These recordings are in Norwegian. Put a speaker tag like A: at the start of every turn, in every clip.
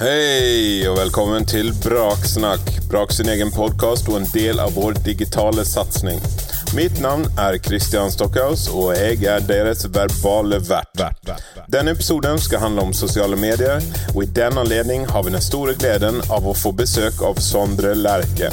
A: Hei og velkommen til Braksnakk. Brak sin egen podkast og en del av vår digitale satsing. Mitt navn er Christian Stockhaus, og jeg er deres verbale vert. Denne episoden skal handle om sosiale medier, og i den anledning har vi den store gleden av å få besøk av Sondre Lerche.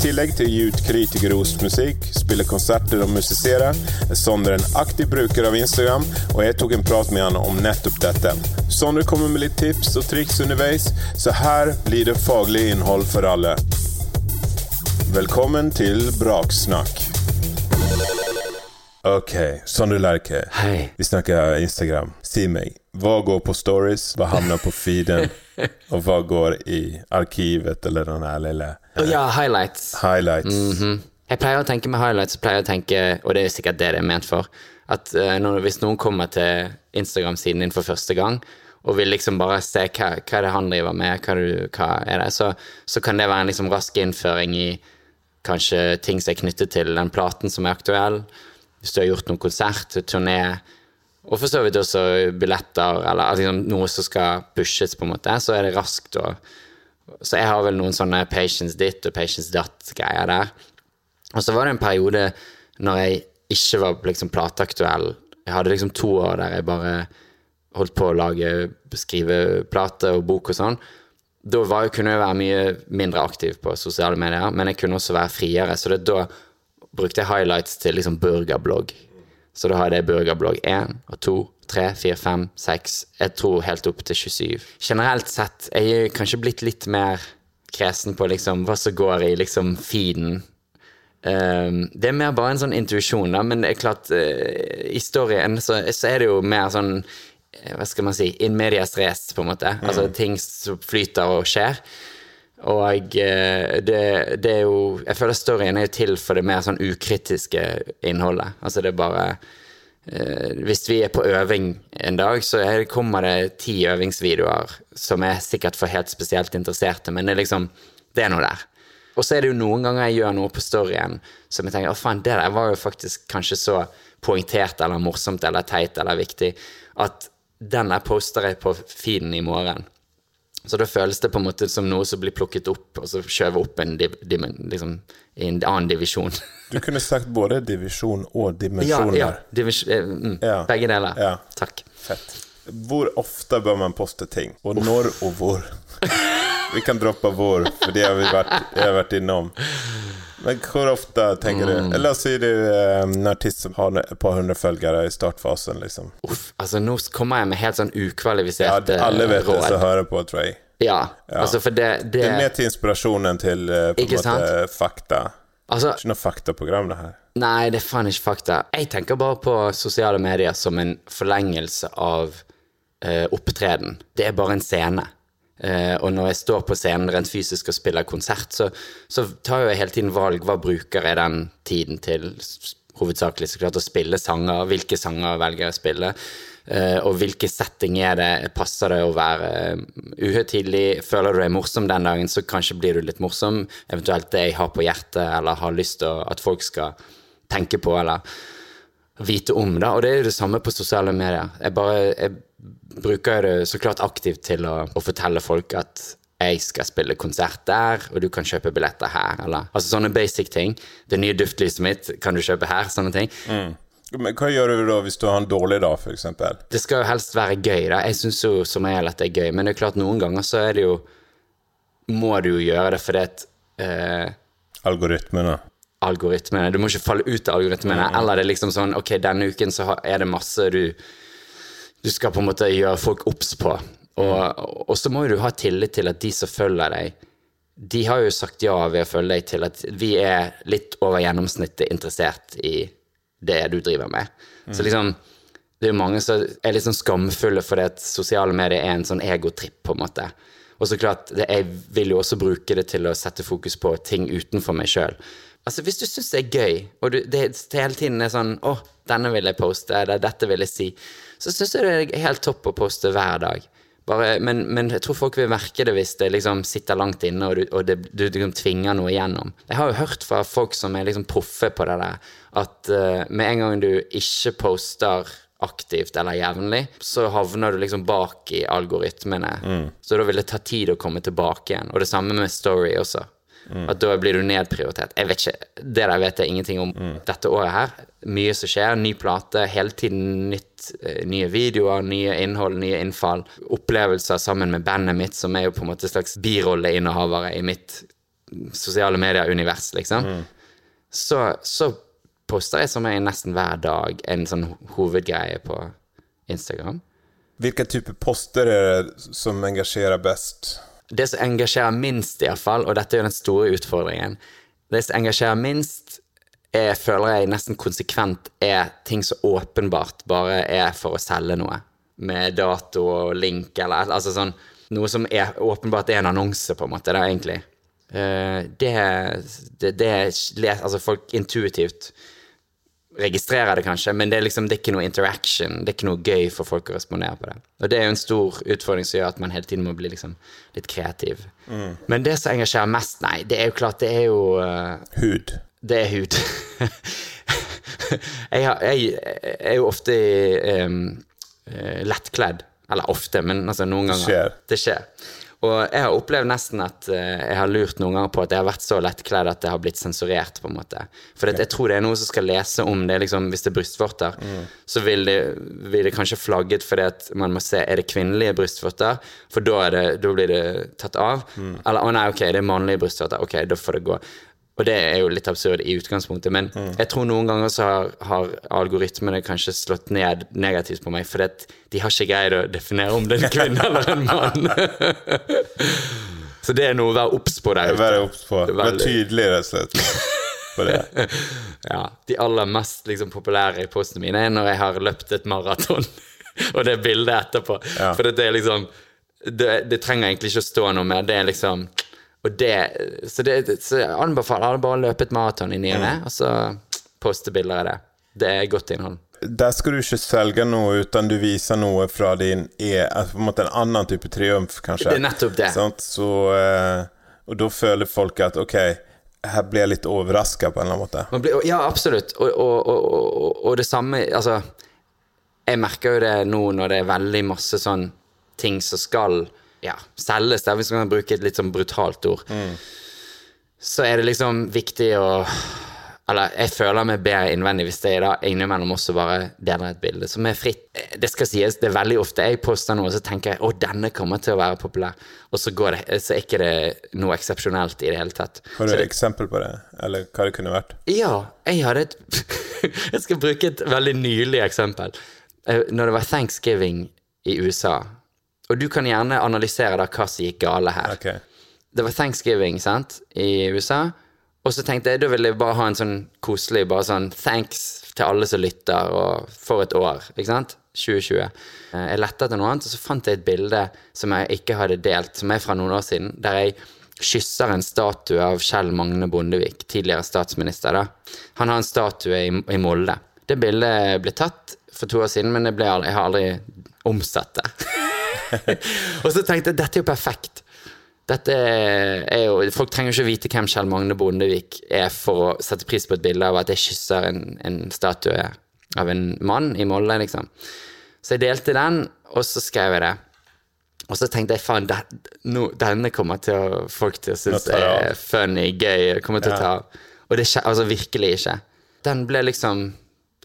A: Tillegg til å gi ut kritikerrost musikk, spille konserter og musisere, er Sondre en aktiv bruker av Instagram, og jeg tok en prat med han om nettopp dette. Sondre kommer med litt tips og triks underveis, så her blir det faglig innhold for alle. Velkommen til Braksnakk. Ok, Sondre Lerche. Vi snakker Instagram. Si meg, hva går på stories, hva havner på feeden, og hva går i arkivet eller den her lille
B: Å ja, highlights.
A: highlights?
B: Mhm. Jeg pleier å tenke med highlights, pleier å tenke, og det er sikkert det det er ment for, at eh, når, hvis noen kommer til Instagram-siden din for første gang, og vil liksom bare se hva, hva er det han driver med, hva, du, hva er det, så, så kan det være en liksom rask innføring i kanskje ting som er knyttet til den platen som er aktuell, hvis du har gjort noen konsert, turné, og for så vidt også billetter, eller liksom noe som skal pushes, på en måte, så er det raskt å Så jeg har vel noen sånne patience ditt og patience datt-greier der. Og så var det en periode når jeg ikke var liksom plateaktuell. Jeg hadde liksom to år der jeg bare holdt på å lage, skrive plate og bok og sånn. Da var, kunne jeg være mye mindre aktiv på sosiale medier, men jeg kunne også være friere. Så det, da brukte jeg highlights til liksom burgerblogg. Så da hadde jeg burgerblogg 1 og 2, 3, 4, 5, 6, jeg tror helt opp til 27. Generelt sett, jeg er kanskje blitt litt mer kresen på liksom hva som går i liksom feeden. Um, det er mer bare en sånn intuisjon, da, men det er klart, uh, i storyen så, så er det jo mer sånn eh, Hva skal man si? In medias race, på en måte. Altså ting som flyter og skjer. Og jeg, det, det er jo Jeg føler storyen er jo til for det mer sånn ukritiske innholdet. Altså det er bare eh, Hvis vi er på øving en dag, så er, kommer det ti øvingsvideoer som er sikkert for helt spesielt interesserte, men det er liksom Det er noe der. Og så er det jo noen ganger jeg gjør noe på storyen som jeg tenker å faen, det der var jo faktisk kanskje så poengtert eller morsomt eller teit eller viktig at den der poster jeg på feeden i morgen. Så da føles det på en måte som noe som blir plukket opp, og så skjøvet opp en div, div, liksom, i en annen divisjon.
A: Du kunne sagt både divisjon og
B: ja,
A: dimensjon
B: ja,
A: der.
B: divis, eh, mm,
A: Ja.
B: Begge deler.
A: Ja.
B: Takk.
A: Fett. Hvor ofte bør man poste ting? Og når og hvor? Vi kan droppe vår, for det har vi vært, har vært innom. Men hvor ofte tenker
B: Mm.
A: du Eller si du er en artist som har et par hundre følgere i startfasen, liksom.
B: Uff, altså nå kommer jeg med helt sånn
A: Ja, alle vet det som hører på, tror jeg.
B: Ja, altså for det, det,
A: Det er mer til inspirasjonen til eh, på en måte fakta.
B: Altså,
A: Ikke noe faktaprogram, det her.
B: Nei, det er faen ikke fakta. Jeg tenker bare på sosiale medier som en forlengelse av uh, opptreden. Det er bare en scene. Eh, og når jeg står på scenen rent fysisk og spiller konsert, så, så tar jeg hele tiden valg. Hva bruker jeg den tiden til? Hovedsakelig så klart å spille sanger. Hvilke sanger velger jeg å spille? Eh, og hvilke setting er det? Passer det å være uh, uhøytidelig? Føler du deg morsom den dagen, så kanskje blir du litt morsom. Eventuelt det jeg har på hjertet, eller har lyst til at folk skal tenke på, eller vite om. da, Og det er jo det samme på sosiale medier. Jeg bare jeg bruker jeg det så klart aktivt til å, å fortelle folk at jeg skal spille konsert der, og du kan kjøpe billetter her. Eller, altså sånne basic ting. Det nye duftlyset mitt kan du kjøpe her. Sånne ting.
A: Men hva gjør du da hvis du har en dårlig dag, f.eks.?
B: Det skal jo helst være gøy, da. Jeg syns jo som regel at det er gøy, men det er klart noen ganger så er det jo Må du jo gjøre det fordi at eh,
A: Algoritmene.
B: algoritmene. Du må ikke falle ut av algoritmene. Eller det er liksom sånn Ok, denne uken så er det masse du Du skal på en måte gjøre folk obs på. Og, og så må du ha tillit til at de som følger deg, de har jo sagt ja ved å følge deg til at vi er litt over gjennomsnittet interessert i det du driver med. Så liksom det er jo mange som er litt sånn skamfulle fordi at sosiale medier er en sånn egotripp, på en måte. Og så klart, jeg vil jo også bruke det til å sette fokus på ting utenfor meg sjøl. Altså, hvis du syns det er gøy, og du, det, det hele tiden er sånn 'Å, denne vil jeg poste', eller 'dette vil jeg si', så syns jeg det er helt topp å poste hver dag. Bare, men, men jeg tror folk vil merke det hvis det liksom sitter langt inne, og du, og det, du liksom tvinger noe igjennom. Jeg har jo hørt fra folk som er liksom proffe på det der, at uh, med en gang du ikke poster aktivt eller jevnlig, så havner du liksom bak i algoritmene. Så da vil det ta tid å komme tilbake igjen. Og det samme med story også. At da blir du nedprioritert. Jeg vet ikke, Det der vet jeg ingenting om dette året her. Mye som skjer. Ny plate, hele tiden nytt, eh, nye videoer, nye innhold, nye innfall. Opplevelser sammen med bandet mitt, som er jo på en måte slags birolleinnehavere i mitt sosiale medier-univers, liksom. Så, så poster jeg som er nesten hver dag en sånn hovedgreie på Instagram.
A: Hvilke type poster er det som engasjerer best?
B: Det som engasjerer minst, iallfall, og dette er jo den store utfordringen Det som engasjerer minst, er, føler jeg nesten konsekvent er ting som åpenbart bare er for å selge noe. Med dato og link eller altså sånn Noe som er åpenbart er en annonse, på en måte. Det er egentlig. Uh, det, det, det Altså, folk intuitivt registrerer det kanskje, men det er liksom det er ikke noe interaction. Det er ikke noe gøy for folk å respondere på det. Og det er jo en stor utfordring som gjør at man hele tiden må bli liksom litt kreativ. Men det som engasjerer mest, nei, det er jo klart, det er jo uh,
A: Hud.
B: det er hud. jeg, har, jeg, er jo ofte um, lettkledd. Eller ofte, men altså noen ganger.
A: skjer.
B: Det skjer. Og jeg har opplevd nesten at eh, jeg har lurt noen ganger på at jeg har vært så lettkledd at det har blitt sensurert. på en måte. For jeg tror det er noen som skal lese om det, liksom, hvis det er brystvorter. Så vil det, vil det kanskje flagget fordi at man må se er det kvinnelige brystvorter, for da, det, da blir det tatt av. Eller å nei, ok, det er mannlige brystvorter, ok, da får det gå. Og det er jo litt absurd i utgangspunktet, men jeg tror noen ganger så har, har algoritmene kanskje slått ned negativt på meg, for de har ikke greid å definere om det er en kvinne eller en mann. så det er noe å være obs på der ute.
A: Være obs på.
B: Være
A: tydelig, rett og slett.
B: Ja, De aller mest liksom, populære i postene mine er når jeg har løpt et maraton, og det er bildet etterpå.
A: Ja.
B: For det er liksom det, det trenger egentlig ikke å stå noe mer. Det er liksom det, så, det, så jeg anbefaler jeg bare å løpe et maraton i ny og ne, og så poste bilder av det. Det er godt innhold.
A: Der skal du ikke selge noe, utan du viser noe fra din e altså på en måte en annen type triumf, kanskje.
B: Det er nettopp det.
A: Så, eh, og da føler folk at ok, her blir jeg litt overraska på en eller annen måte.
B: Man blir, ja, absolutt. Og, og, og, og det samme Altså, jeg merker jo det nå når det er veldig masse sånn ting som skal ja, selges, der, hvis man kan bruke et litt sånn brutalt ord, så er det liksom viktig å Eller jeg føler meg bedre innvendig hvis jeg da innimellom også bare deler et bilde som er fritt. Det skal sies, det er veldig ofte jeg poster noe, så tenker jeg å, denne kommer til å være populær, og så, går det, så er ikke det noe eksepsjonelt i det hele tatt.
A: Har du et eksempel på det? Eller hva det kunne vært?
B: ja, jeg hadde et Jeg skal bruke et veldig nylig eksempel. Eh, Når det var thanksgiving i USA, og du kan gjerne analysere da hva som gikk gale her.
A: Okay.
B: Det var thanksgiving sant, i USA, og så tenkte jeg da ville jeg bare ha en sånn koselig bare sånn thanks til alle som lytter, og for et år, ikke sant? 2020. Eh, Jeg lette etter noe annet, og så fant jeg et bilde som jeg ikke hadde delt, som er fra noen år siden, der jeg kysser en statue av Kjell Magne Bondevik, tidligere statsminister. da. Han har en statue i, i Molde. Det bildet ble tatt for to år siden, men det ble aldri, jeg har aldri omsatt det. og så tenkte jeg dette er jo perfekt. Dette er jo, Folk trenger jo ikke vite hvem Kjell Magne Bondevik er for å sette pris på et bilde av at jeg kysser en, en statue av en mann i Molde, liksom. Så jeg delte den, og så skrev jeg det. Og så tenkte jeg faen, denne kommer til å, folk til å synes er funny, gøy, kommer til å ta av. Og det skjer, altså virkelig ikke. Den ble liksom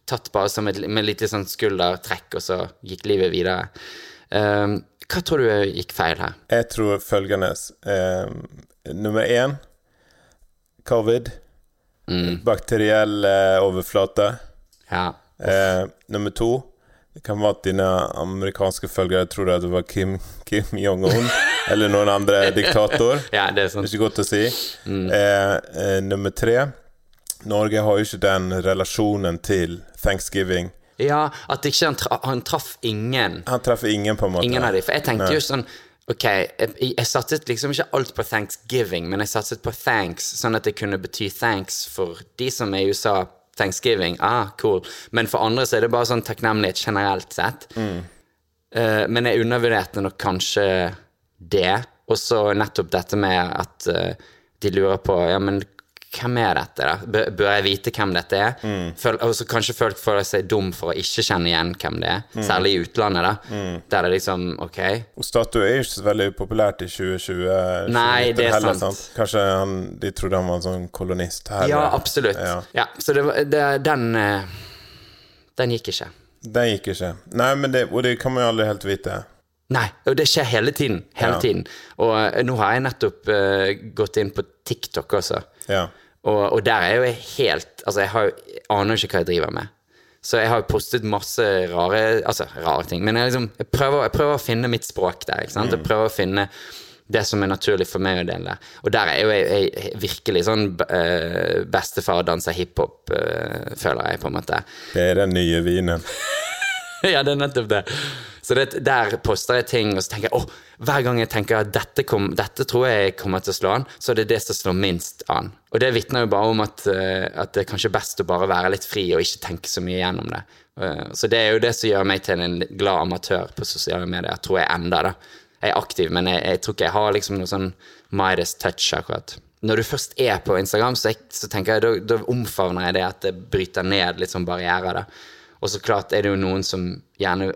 B: tatt bare som et, med litt sånn skuldertrekk, og så gikk livet videre. Um, hva tror du gikk feil her?
A: Jeg tror følgende eh, Nummer én covid. Bakteriell eh, overflate.
B: Ja.
A: Eh, nummer to Det kan være at dine amerikanske følgere trodde at det var Kim, Kim Jong-un eller noen andre diktator.
B: ja, det er
A: Det
B: sånn.
A: er ikke godt å si. Eh, eh, nummer tre Norge har jo ikke den relasjonen til thanksgiving.
B: Ja, at ikke han, tra han traff ingen.
A: Han traff ingen, på en måte.
B: Ingen av de. For jeg tenkte
A: Nei.
B: jo sånn Ok, jeg, jeg satset liksom ikke alt på thanksgiving, men jeg satset på thanks, sånn at det kunne bety thanks for de som er i USA. Thanksgiving, ah, cool. Men for andre så er det bare sånn takknemlighet generelt sett. Eh, men jeg undervurderte nok kanskje det. Og så nettopp dette med at uh, de lurer på Ja, men hvem er dette, da? Bør, jeg vite hvem dette er?
A: Mm.
B: Føl, og så kanskje folk føler seg dum for å ikke kjenne igjen hvem det er,
A: Mm.
B: særlig i utlandet, da. Der det liksom Ok,
A: Og statue er ikke så veldig populært i 2020.
B: Nei, det er
A: heller,
B: sant.
A: Kanskje han, de trodde han var en sånn kolonist her.
B: ja, absolutt.
A: Ja.
B: Ja, så det, var- det, den eh, Den gikk ikke.
A: Den gikk ikke. Nei, men det, og det kan man jo aldri helt vite.
B: Nei, og det skjer hele tiden. Hele
A: Ja.
B: tiden. Og eh, nå har jeg nettopp uh, gått inn på TikTok også.
A: Ja.
B: Og, og der er jo jeg helt Altså, jeg, har, jeg aner jo ikke hva jeg driver med. Så jeg har postet masse rare Altså, rare ting. Men jeg, liksom, jeg, prøver, jeg prøver å finne mitt språk der. ikke sant? Jeg prøver å finne det som er naturlig for meg å dele. Og der er jo jeg, jeg virkelig sånn uh, bestefar danser hiphop, uh, føler jeg, på en måte.
A: Det er den nye vinen.
B: ja, det er nettopp det. Så det, der poster jeg ting, og så tenker jeg oh, hver gang jeg tenker at dette, kom, dette tror jeg kommer til å slå an, så er det det som slår minst an. Og det vitner jo bare om at, eh, at det er kanskje best å bare være litt fri og ikke tenke så mye gjennom det. Eh, så det er jo det som gjør meg til en glad amatør på sosiale medier, tror jeg enda, da. Jeg er aktiv, men jeg, jeg tror ikke jeg har liksom noe sånn Midas touch akkurat. Når du først er på Instagram, så, jeg, så tenker jeg, da, da omfavner jeg det at det bryter ned litt sånn barrierer, da. Og så klart er det jo noen som gjerne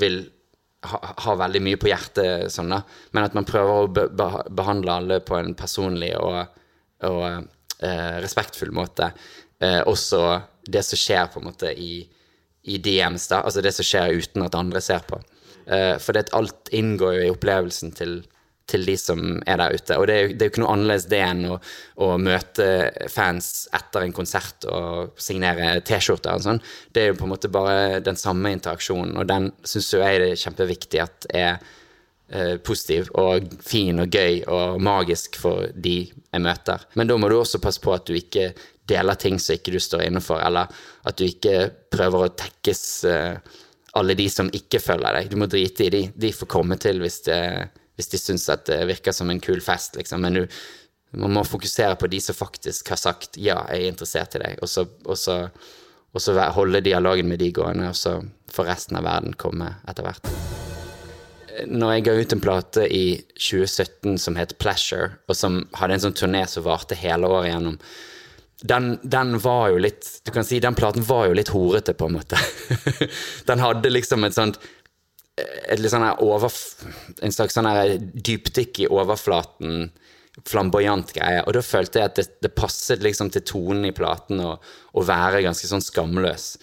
B: vil ha, ha veldig mye på hjertet, sånn da. men at man prøver å be, be, behandle alle på en personlig og, og eh, respektfull måte. Eh, også det som skjer på en måte i, i DMs, da. altså det som skjer uten at andre ser på. Eh, for det alt inngår jo i opplevelsen til, til de som er der ute. Og det er jo, det er jo ikke noe annerledes det enn å, å møte fans etter en konsert og signere T-skjorter og sånn. Det er jo på en måte bare den samme interaksjonen, og den syns jeg det er kjempeviktig at er eh, positiv og fin og gøy og magisk for de jeg møter. Men da må du også passe på at du ikke deler ting som ikke du står inne for, eller at du ikke prøver å tekkes eh, alle de som ikke følger deg. Du må drite i de. De får komme til hvis, det, hvis de syns at det virker som en kul fest, liksom. Men du, man må fokusere på de som faktisk har sagt 'ja, jeg er interessert i deg', og så, og så, og så holde dialogen med de gående, og så får resten av verden komme etter hvert. Når jeg ga ut en plate i 2017 som het Pleasure, og som hadde en sånn turné som varte hele året gjennom, den, den var jo litt Du kan si den platen var jo litt horete, på en måte. den hadde liksom et sånt et litt sånn her over, En slags sånn her dypdykk i overflaten, flamboyant greie. Og da følte jeg at det, det passet liksom til tonen i platen å, være ganske sånn skamløs.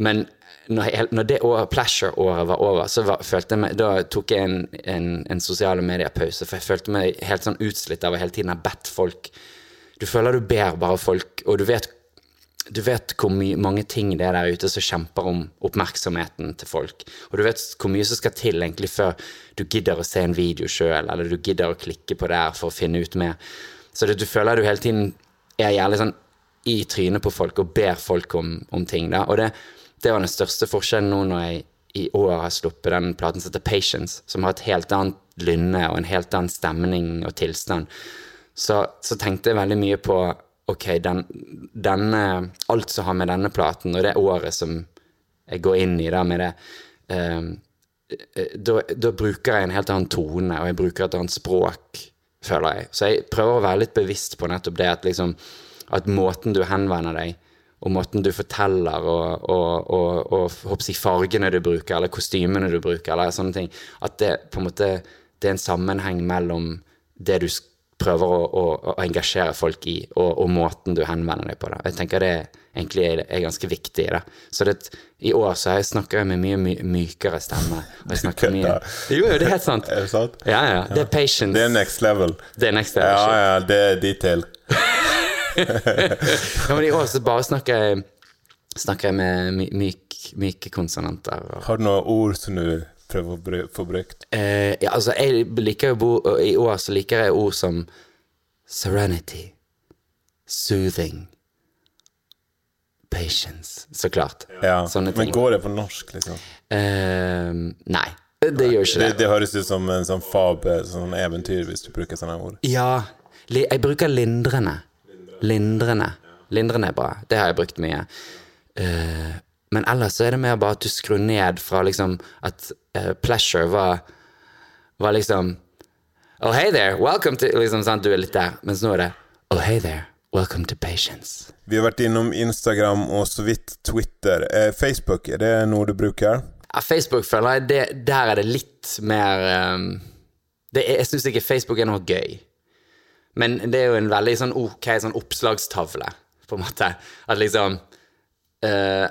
B: Men når, jeg- når det året, Pleasure-året var over, så var, jeg meg, da tok jeg en, en, en sosiale medier-pause. For jeg følte meg helt sånn utslitt av å hele tiden ha bedt folk Du føler du ber bare folk, og du vet du vet hvor mange ting det er der ute som kjemper om oppmerksomheten til folk. Og du vet hvor mye som skal til egentlig før du gidder å se en video sjøl, eller du gidder å klikke på det her for å finne ut mer. Så det, du føler du hele tiden er jævlig sånn i trynet på folk og ber folk om, om ting. da. Og det, det var den største forskjellen nå når jeg i år har sluppet den platen som heter Patience, som har et helt annet lynne og en helt annen stemning og tilstand. Så, så tenkte jeg veldig mye på ok, den, denne, alt som har med denne platen og det året som jeg går inn i da med det, eh, da, da bruker jeg en helt annen tone, og jeg bruker et annet språk, føler jeg. Så jeg prøver å være litt bevisst på nettopp det at liksom at måten du henvender deg, og måten du forteller, og, og, og, og håper jeg, fargene du bruker, eller kostymene du bruker, eller sånne ting, at det på en måte det er en sammenheng mellom det du sk- prøver å, å, å engasjere folk i, og, og måten du henvender deg på. Da. Jeg tenker det egentlig er, er ganske viktig. Da. Så det, i år så jeg snakka med mye my, mykere stemme. Og jeg snakker mye Jo, jo, det er helt sant.
A: Er det sant?
B: Ja, ja. Det er patience.
A: Det er next level.
B: Det er next level. Ja,
A: ja, det er detail.
B: Ja, men i år så bare snakker jeg, snakker jeg med my, myk, myke konsonanter. Og,
A: Har du noen ord som du prøver å få brukt?
B: Uh, ja, altså, jeg liker jo bo, I år så liker jeg ord som serenity, soothing, patience, så klart.
A: Ja,
B: Sånne ting.
A: Men går det på norsk, liksom?
B: Uh, nei, det gjør ikke
A: Det,
B: det.
A: det høres ut som en sånn fabel, sånn eventyr, hvis du bruker sånne ord.
B: Ja, jeg bruker lindrende. Lindrende. Lindrende er bra. Det har jeg brukt mye. Eh, men ellers så er det mer bare at du skrur ned fra liksom at uh, pleasure var, var liksom Oh, hey there, welcome to liksom, sant, Du er litt der. Mens nå er det Oh, hey there, Welcome to patience.
A: Vi har vært innom Instagram og så vidt Twitter. Eh, Facebook, er det noe du bruker?
B: Ja, Facebook føler jeg det, Der er det litt mer um, det er, Jeg syns ikke Facebook er noe gøy. Men det er jo en veldig sånn ok sånn oppslagstavle, på en måte. At liksom eh,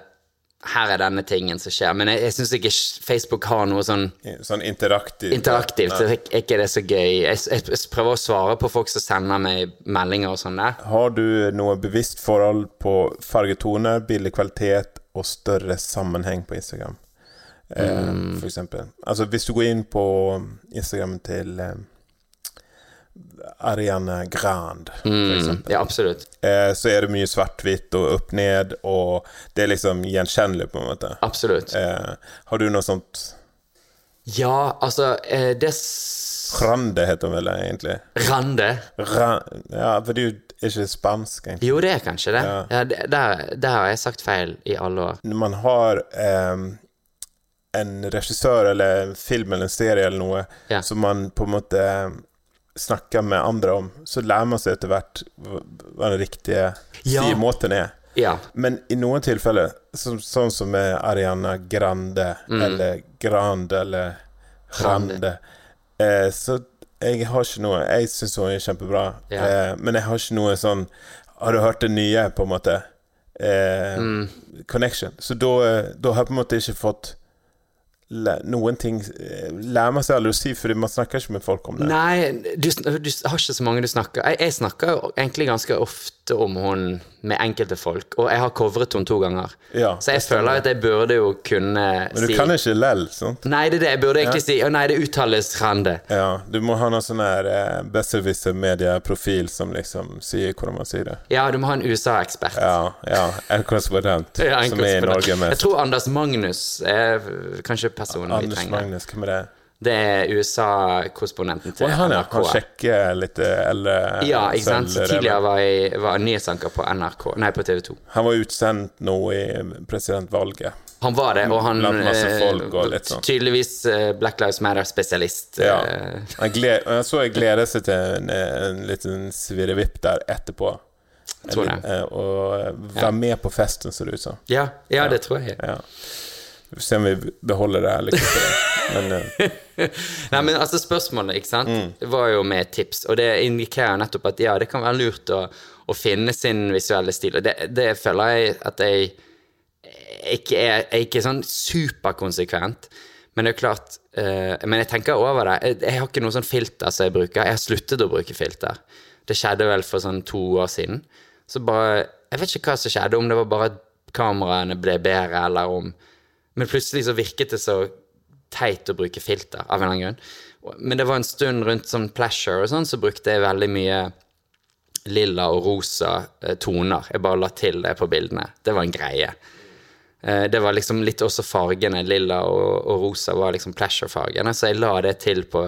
B: Her er denne tingen som skjer. Men jeg, jeg syns ikke Facebook har noe sånn
A: Sånn interaktivt?
B: interaktivt. Så er ikke det så gøy. Jeg, jeg, prøver å svare på folk som sender meg meldinger og sånn der.
A: Har du noe bevisst forhold på fargetoner, bildekvalitet og større sammenheng på Instagram? Eh, For eksempel. Altså hvis du går inn på Instagram til eh, Ariane for eksempel.
B: Ja, absolutt.
A: Eh, så er det mye svart-hvitt og opp-ned, og det er liksom gjenkjennelig, på en måte.
B: Absolutt.
A: Eh, har du noe sånt
B: Ja, altså eh, Det
A: Rande heter den vel egentlig?
B: Rande.
A: Ra ja, for det er jo ikke spansk, egentlig.
B: Jo, det er kanskje det.
A: Ja.
B: Ja, det der, der har jeg sagt feil i alle år.
A: Når man har eh, en regissør eller en film eller en serie eller noe
B: Ja.
A: som man på en måte snakker med andre om, så lærer man seg etter hvert hva den riktige
B: Ja.
A: måten er.
B: Ja.
A: Men i noen tilfeller, så, sånn som med Ariana Grande,
B: Mm.
A: eller Grande, eller Grande, eh, så jeg har ikke noe Jeg syns hun er kjempebra,
B: Ja.
A: eh, men jeg har ikke noe sånn Har du hørt det nye, på en måte? Eh,
B: Mm.
A: Connection. Så da, da har jeg på en måte ikke fått noen ting eh, Lærer man seg aldri å si, fordi man snakker ikke med folk om det.
B: Nei, du, du har ikke så mange du snakker Jeg, jeg snakker jo egentlig ganske ofte om hun med enkelte folk, og jeg har covret henne to ganger.
A: Ja,
B: så jeg
A: det
B: føler at jeg burde jo kunne si
A: Men du
B: si
A: kan ikke lell, sant?
B: Nei, det er det. Jeg burde egentlig si Å nei, det uttales Rande.
A: Ja, du må ha noen sånn her eh, besserwisser-medieprofil som liksom sier hvordan man sier det.
B: Ja, du må ha en USA-ekspert.
A: Ja, ja. En korrespondent
B: Ja,
A: som er i Norge mest.
B: Jeg tror Anders Magnus er kanskje personen vi trenger.
A: Magnus, hvem er det?
B: Det er USA-korrespondenten til
A: NRK han.
B: NRK.
A: Han sjekker litt eller
B: Ja, ikke sant.
A: Så
B: Tidligere var jeg var nyhetsanker på NRK, nei, på TV 2.
A: Han var utsendt nå i presidentvalget.
B: Han var det, og han eh,
A: og sånn.
B: tydeligvis eh, Black Lives Matter-spesialist.
A: Ja.
B: eh,
A: jeg så jeg gleder seg til en, en liten svirrevipp der etterpå.
B: Tror jeg.
A: eh, og være med på festen, ser det ut som.
B: ja, ja, det tror jeg.
A: Ja. Vi får se om vi beholder det her. ikke. Men eh,
B: Nei, men altså Spørsmålet ikke sant,
A: Mm.
B: var jo med tips, og det indikerer nettopp at ja, det kan være lurt å, å finne sin visuelle stil. Og det, det føler jeg at jeg ikke er, er ikke sånn superkonsekvent. Men det er klart uh, Men jeg tenker over det. Jeg, jeg har ikke noe sånn filter som jeg bruker. Jeg har sluttet å bruke filter. Det skjedde vel for sånn to år siden. Så bare Jeg vet ikke hva som skjedde, om det var bare at kameraene ble bedre, eller om Men plutselig så virket det så teit å bruke filter, av en eller annen grunn. Men det var en stund rundt sånn pleasure og sånn, så brukte jeg veldig mye lilla og rosa eh, toner. Jeg bare la til det på bildene. Det var en greie. Eh, det var liksom litt også fargene. Lilla og, og rosa var liksom pleasure-fargene, så jeg la det til på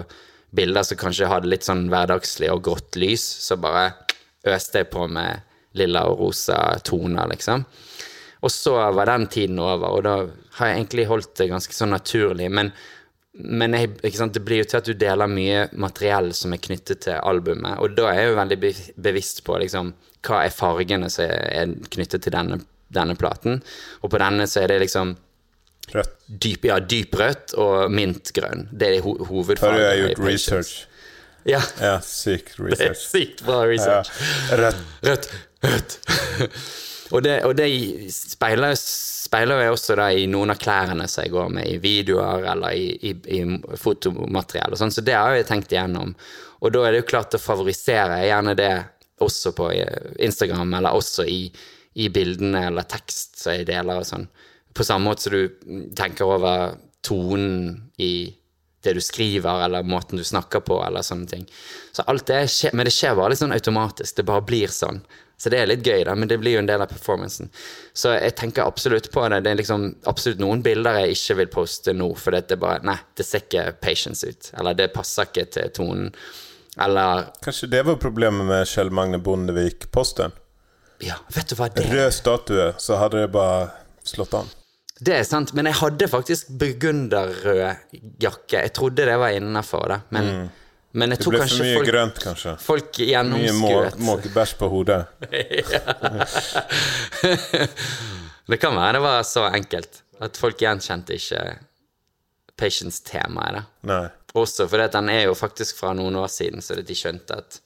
B: bilder som kanskje hadde litt sånn hverdagslig og grått lys, så bare øste jeg på med lilla og rosa toner, liksom. Og så var den tiden over, og da har jeg egentlig holdt det ganske sånn naturlig. Men, men jeg, det blir jo til at du deler mye materiell som er knyttet til albumet, og da er jeg jo veldig bevisst på liksom, hva er fargene som er knyttet til denne, denne platen. Og på denne så er det liksom
A: rødt.
B: dyp, ja, dyp rødt og mintgrønn. Det er ho
A: Har
B: hovedfargen.
A: du
B: i
A: gjort research?
B: Ja,
A: Ja, research
B: det er sykt bra
A: Ja.
B: research.
A: Rødt.
B: Rødt, rødt. og det, og det speiler, speiler jeg også da i noen av klærne som jeg går med i videoer eller i, i, i fotomateriell og sånn, så det har jeg tenkt igjennom. Og da er det jo klart å favorisere gjerne det også på eh, Instagram, eller også i, i bildene eller tekst som jeg deler og sånn. På samme måte som du tenker over tonen i det du skriver, eller måten du snakker på, eller sånne ting. Så alt det skjer, Men det skjer bare litt sånn automatisk. Det bare blir sånn. Så det er litt gøy, da, men det blir jo en del av performancen. Så jeg tenker absolutt på det. Det er liksom absolutt noen bilder jeg ikke vil poste nå, for det er bare Nei, det ser ikke patience ut. Eller det passer ikke til tonen. Eller
A: Kanskje det var problemet med Kjell Magne Bondevik-posten?
B: Ja, vet du hva det er?
A: Rød statue, så hadde det bare slått an.
B: Det er sant, men jeg hadde faktisk burgunderrød jakke. Jeg trodde det var innafor, det, men Men jeg
A: Det
B: tror
A: ble for mye
B: folk,
A: grønt, kanskje.
B: folk
A: Mye må- måkebæsj på hodet.
B: Det kan være det var så enkelt at folk gjenkjente ikke patience-temaet. da. Også fordi den er jo faktisk fra noen år siden, så de skjønte at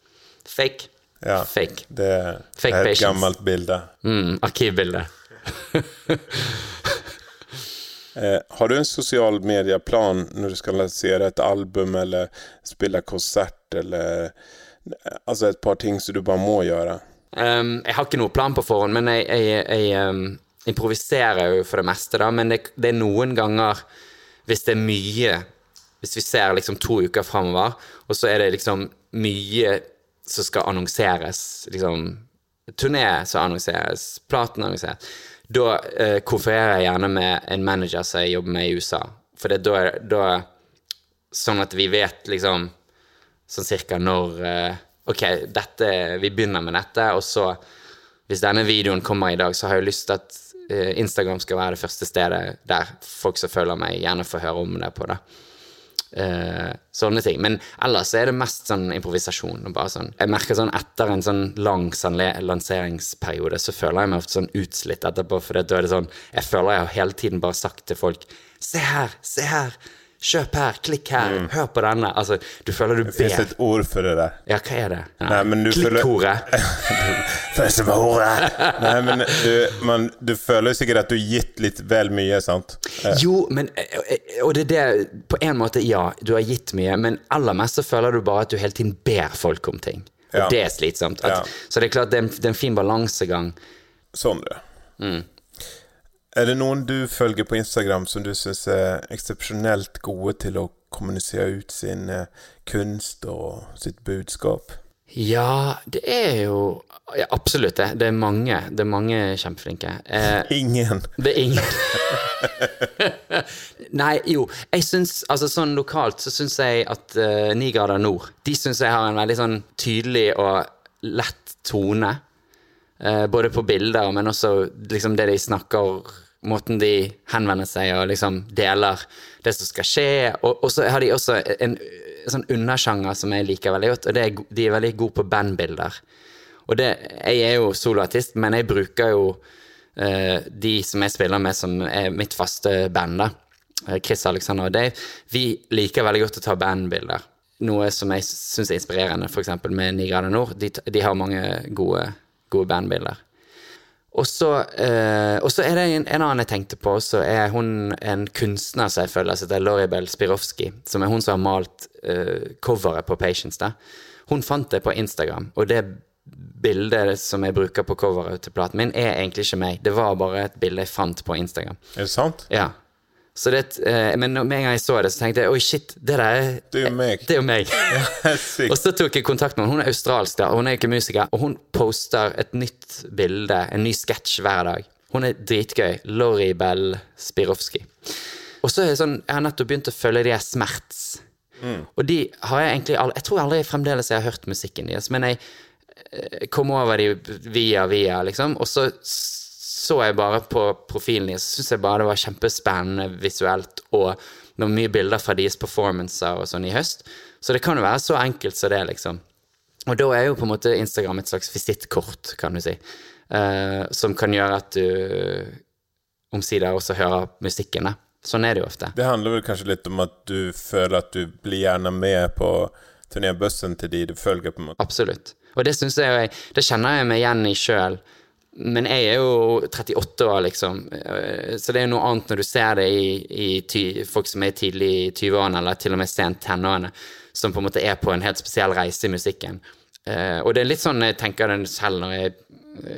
B: fake.
A: Ja.
B: Fake.
A: Det er
B: Fake
A: et
B: patience.
A: gammelt bilde.
B: Mm, arkivbilde.
A: Eh, har du en sosial medieplan når du skal lansere et album eller spille konsert eller Altså et par ting som du bare må gjøre?
B: Um, jeg har ikke noe plan på forhånd, men jeg, jeg, jeg um, improviserer jo for det meste, da. Men det, det er noen ganger, hvis det er mye Hvis vi ser liksom to uker framover, og så er det liksom mye som skal annonseres, liksom Turné som annonseres, platen annonseres. Da eh, konfererer jeg gjerne med en manager som jeg jobber med i USA. For det, er- da Sånn at vi vet liksom sånn cirka når eh, Ok, dette, vi begynner med dette, og så Hvis denne videoen kommer i dag, så har jeg lyst til at eh, Instagram skal være det første stedet der folk som følger meg, gjerne får høre om det på det. Eh, sånne ting. Men ellers er det mest sånn improvisasjon. Og bare sånn. Jeg merker sånn etter en sånn lang sånn lanseringsperiode, så føler jeg meg ofte sånn utslitt etterpå, for da er det sånn Jeg føler jeg har hele tiden bare sagt til folk Se her, se her! Kjøp her, klikk her, hør på denne. Altså, du føler du ber.
A: Fins
B: ber.
A: et ord for det der?
B: Ja, hva er det?
A: Nei, men du føler-! Nei, men du, man, du føler sikkert at du har gitt litt vel mye, sant? Eh,
B: Jo, men eh, Og det er det På en måte, ja, du har gitt mye, men aller mest så føler du bare at du hele tiden ber folk om ting. Og
A: Ja.
B: det er slitsomt. At,
A: Ja.
B: Så det er klart det er en, det er en fin balansegang.
A: Sånn, du.
B: Mm.
A: Er det noen du følger på Instagram som du syns er eksepsjonelt gode til å kommunisere ut sin eh, kunst og sitt budskap?
B: Ja, det er jo ja, Absolutt det. Det er mange. Det er mange kjempeflinke. Eh,
A: Ingen.
B: Det er ingen Nei, jo. Jeg syns, altså sånn lokalt så syns jeg at uh, Ni grader nord De syns jeg har en veldig sånn tydelig og lett tone. Uh, både på bilder, men også liksom det de snakker Måten de henvender seg og liksom deler det som skal skje. Og, så har de også en, en sånn undersjanger som jeg liker veldig godt, og er, de er veldig gode på bandbilder. Og det, jeg er jo soloartist, men jeg bruker jo uh, de som jeg spiller med, som er mitt faste band, da. eh, Chris, Alexander og Dave. Vi liker veldig godt å ta bandbilder. Noe som jeg syns er inspirerende, f.eks. med Ni grader nord. De, de har mange gode, gode bandbilder. Og så, eh, er det en, en annen jeg tenkte på, så er hun en kunstner som jeg følger, som heter Loribel Spirovski, som er hun som har malt eh, coveret på Patience. da. Hun fant det på Instagram, og det bildet som jeg bruker på coveret til platen min, er egentlig ikke meg. Det var bare et bilde jeg fant på Instagram.
A: Er det sant?
B: Ja. Så det, eh, men med en gang jeg så det, så tenkte jeg oi, shit, det der er
A: Det er jo meg.
B: Det er jo meg. Og så tok jeg kontakt med henne. Hun er australsk, da, og hun er ikke musiker. Og hun poster et nytt bilde, en ny sketsj hver dag. Hun er dritgøy. Lori Bell Spirovski. Og så er det sånn, jeg har nettopp begynt å følge de her Smerts. Og de har jeg egentlig aldri Jeg tror aldri fremdeles jeg har hørt musikken deres, men jeg eh, kom over de via via, liksom. Og så så jeg bare på profilen deres, syns jeg bare det var kjempespennende visuelt, og det var mye bilder fra deres performancer og sånn i høst. Så det kan jo være så enkelt som det, liksom. Og da er jo på en måte Instagram et slags visittkort, kan du si, uh, som kan gjøre at du omsider også hører musikken. da. Sånn er det jo ofte.
A: Det handler vel kanskje litt om at du føler at du blir gjerne med på turnébussen til de du følger, på en måte.
B: Absolutt. Og det synes jeg, Det kjenner jeg meg igjen i sjøl. Men jeg er jo 38 år, liksom. Eh, Så det er jo noe annet når du ser det i, i folk som er tidlig i 20-årene, eller til og med sent tenårene, som på en måte er på en helt spesiell reise i musikken. Uh, og det er litt sånn jeg tenker det selv når jeg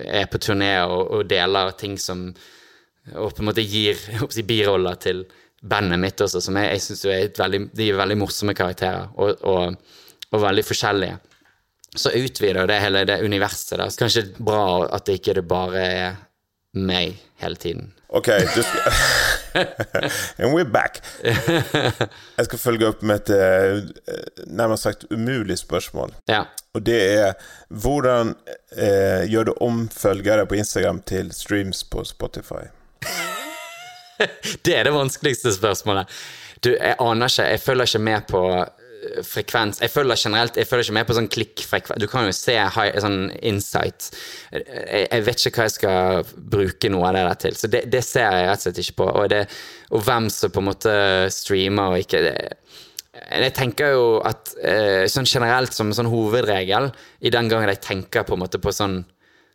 B: er på turné og, og deler ting som Og på en måte gir biroller til bandet mitt også, som jeg, jeg syns er de er veldig morsomme karakterer, og, og, og veldig forskjellige så utvider det hele det universet Da. Så kanskje bra at det ikke det bare er meg hele tiden.
A: Ok, And we're back. Jeg skal følge opp med et eh, nærmest sagt umulig spørsmål.
B: Ja.
A: Og det er hvordan eh, gjør du om følgere på Instagram til streams på Spotify?
B: Det er det vanskeligste spørsmålet. Du, jeg aner ikke. Jeg følger ikke med på frekvens Jeg følger generelt Jeg følger ikke med på sånn klikkfrekvens. Du kan jo se high, sånn insight. Jeg, jeg, vet ikke hva jeg skal bruke noe av det der til. Så det, det ser jeg rett og slett ikke på. Og, det, og hvem som på en måte streamer og ikke det, jeg tenker jo at eh, sånn generelt som sånn hovedregel, i den gangen jeg tenker på en måte på sånn,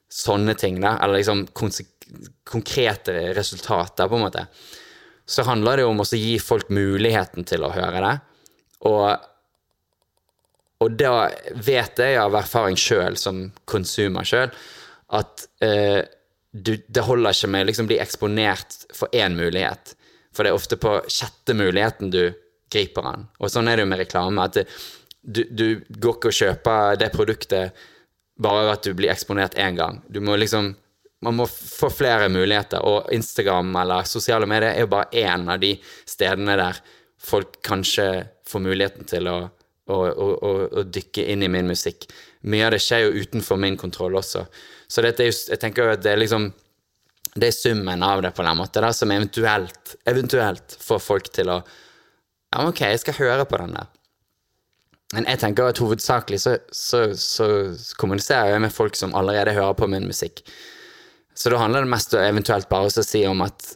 B: sånne ting, da, eller liksom konkrete resultater, på en måte, så handler det jo om å gi folk muligheten til å høre det. Og, og da vet jeg av erfaring sjøl, som konsumer sjøl, at eh, du, det holder ikke med å liksom bli eksponert for én mulighet. For det er ofte på sjette muligheten du griper den. Og sånn er det jo med reklame. at det, du, du, går ikke og kjøper det produktet bare at du blir eksponert én gang. Du må liksom man må få flere muligheter, og Instagram eller sosiale medier er jo bare én av de stedene der folk kanskje får muligheten til å, å, å, å dykke inn i min musikk. Mye av det skjer jo utenfor min kontroll også. Så dette er jo, jeg tenker jo at det er liksom det er summen av det på den måten da, som eventuelt, eventuelt får folk til å Ja, ok, jeg skal høre på den der. Men jeg tenker at hovedsakelig så, så, så kommuniserer jeg med folk som allerede hører på min musikk. Så da handler det mest eventuelt bare å si om at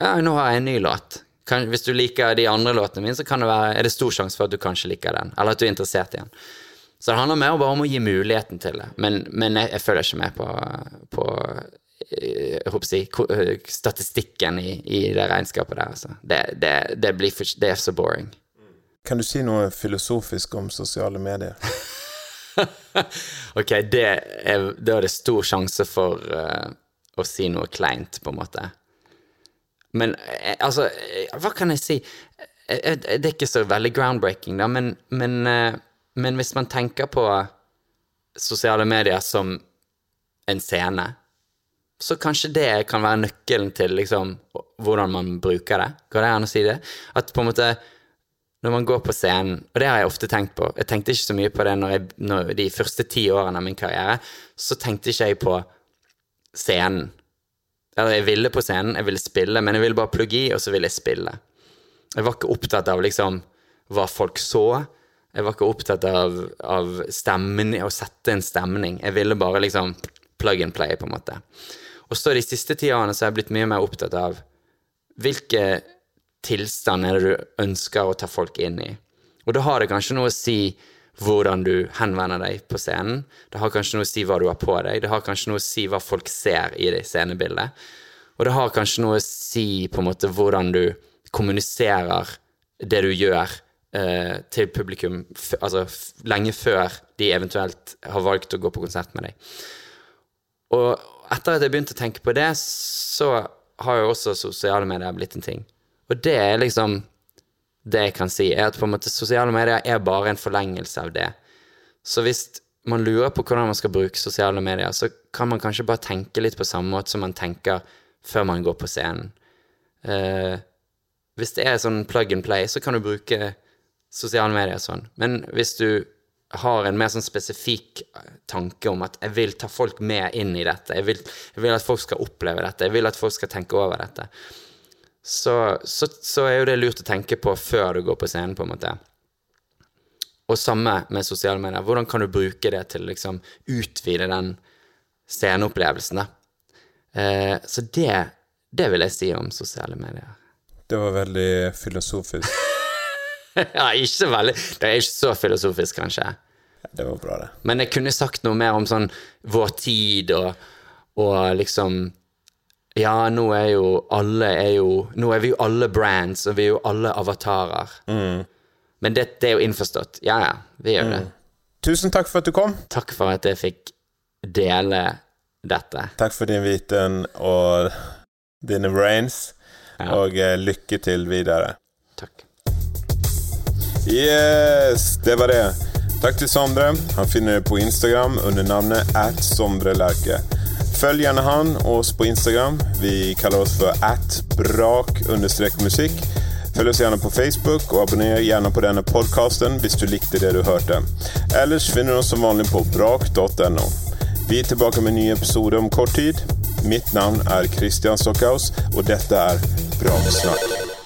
B: ja, nå har jeg en ny låt. Kan, hvis du liker de andre låtene mine, så det være, er det stor sjanse for at du kanskje liker den, eller at du er interessert i den. Så det handler mer bare om å gi muligheten til det. Men, men jeg, jeg, følger ikke med på, på eh, jeg håper eh, statistikken i, i, det regnskapet der. Altså. Det, det, det, for, det er så boring.
A: Kan du si noe filosofisk om sosiale medier?
B: ok, det er, da er det stor sjanse for uh, å si noe kleint, på en måte. Men uh, altså, uh, hva kan jeg si? det er ikke så veldig groundbreaking, da, men, men, men hvis man tenker på sosiale medier som en scene, så kanskje det kan være nøkkelen til liksom, hvordan man bruker det. Går det an å si det? At på en måte når man går på scenen, og det har jeg ofte tenkt på Jeg tenkte ikke så mye på det når jeg, når de første ti årene av min karriere. Så tenkte ikke jeg på scenen. Jeg ville på scenen, jeg ville spille, men jeg ville bare plugge i, og så ville jeg spille. Jeg var ikke opptatt av liksom hva folk så. Jeg var ikke opptatt av, av stemmen, å sette en stemning. Jeg ville bare liksom plug and play, på en måte. Og så de siste ti årene så har jeg blitt mye mer opptatt av hvilke tilstand er det du ønsker å ta folk inn i? Og da har det kanskje noe å si hvordan du henvender deg på scenen. Det har kanskje noe å si hva du har på deg. Det har kanskje noe å si hva folk ser i det scenebildet. Og det har kanskje noe å si på en måte hvordan du kommuniserer det du gjør eh, til publikum altså lenge før de eventuelt har valgt å gå på konsert med deg. Og etter at jeg begynte å tenke på det, så har jo også sosiale medier blitt en ting. Og det er liksom det jeg kan si, er at på en måte sosiale medier er bare en forlengelse av det. Så hvis man lurer på hvordan man skal bruke sosiale medier, så kan man kanskje bare tenke litt på samme måte som man tenker før man går på scenen. Uh, hvis det er sånn plug and play, så kan du bruke sosiale medier sånn. Men hvis du har en mer sånn spesifikk tanke om at jeg vil ta folk med inn i dette, jeg vil, jeg vil at folk skal oppleve dette, jeg vil at folk skal tenke over dette, så, så, så, er jo det lurt å tenke på før du går på scenen, på en måte. Og samme med sosiale medier. Hvordan kan du bruke det til å liksom utvide den sceneopplevelsen, da? Eh, så det, det vil jeg si om sosiale medier.
A: Det var veldig filosofisk.
B: ja, ikke så veldig Det er ikke så filosofisk, kanskje.
A: Det var bra, det.
B: Men jeg kunne sagt noe mer om sånn vår tid og, og liksom ja, nå er jo alle er jo Nå er vi jo alle brands, og vi er jo alle avatarer. Mm. Men det, det, er jo innforstått. Ja, ja, vi gjør mm. det.
A: Tusen takk for at du kom.
B: Takk for at jeg fikk dele dette.
A: Takk for din viten og dine brains, ja. og uh, lykke til videre.
B: Takk.
A: Yes, det var det. Takk til Sondre. Han finner deg på Instagram under navnet at Sondrelerke. Følg gjerne han og oss på Instagram. Vi kaller oss for at brak-musikk. Følg oss gjerne på Facebook, og abonner gjerne på denne podkasten hvis du likte det du hørte. Ellers finner du oss som vanlig på brak.no. Vi er tilbake med en ny episode om kort tid. Mitt navn er Christian Stockhaus, og dette er Braksnakk.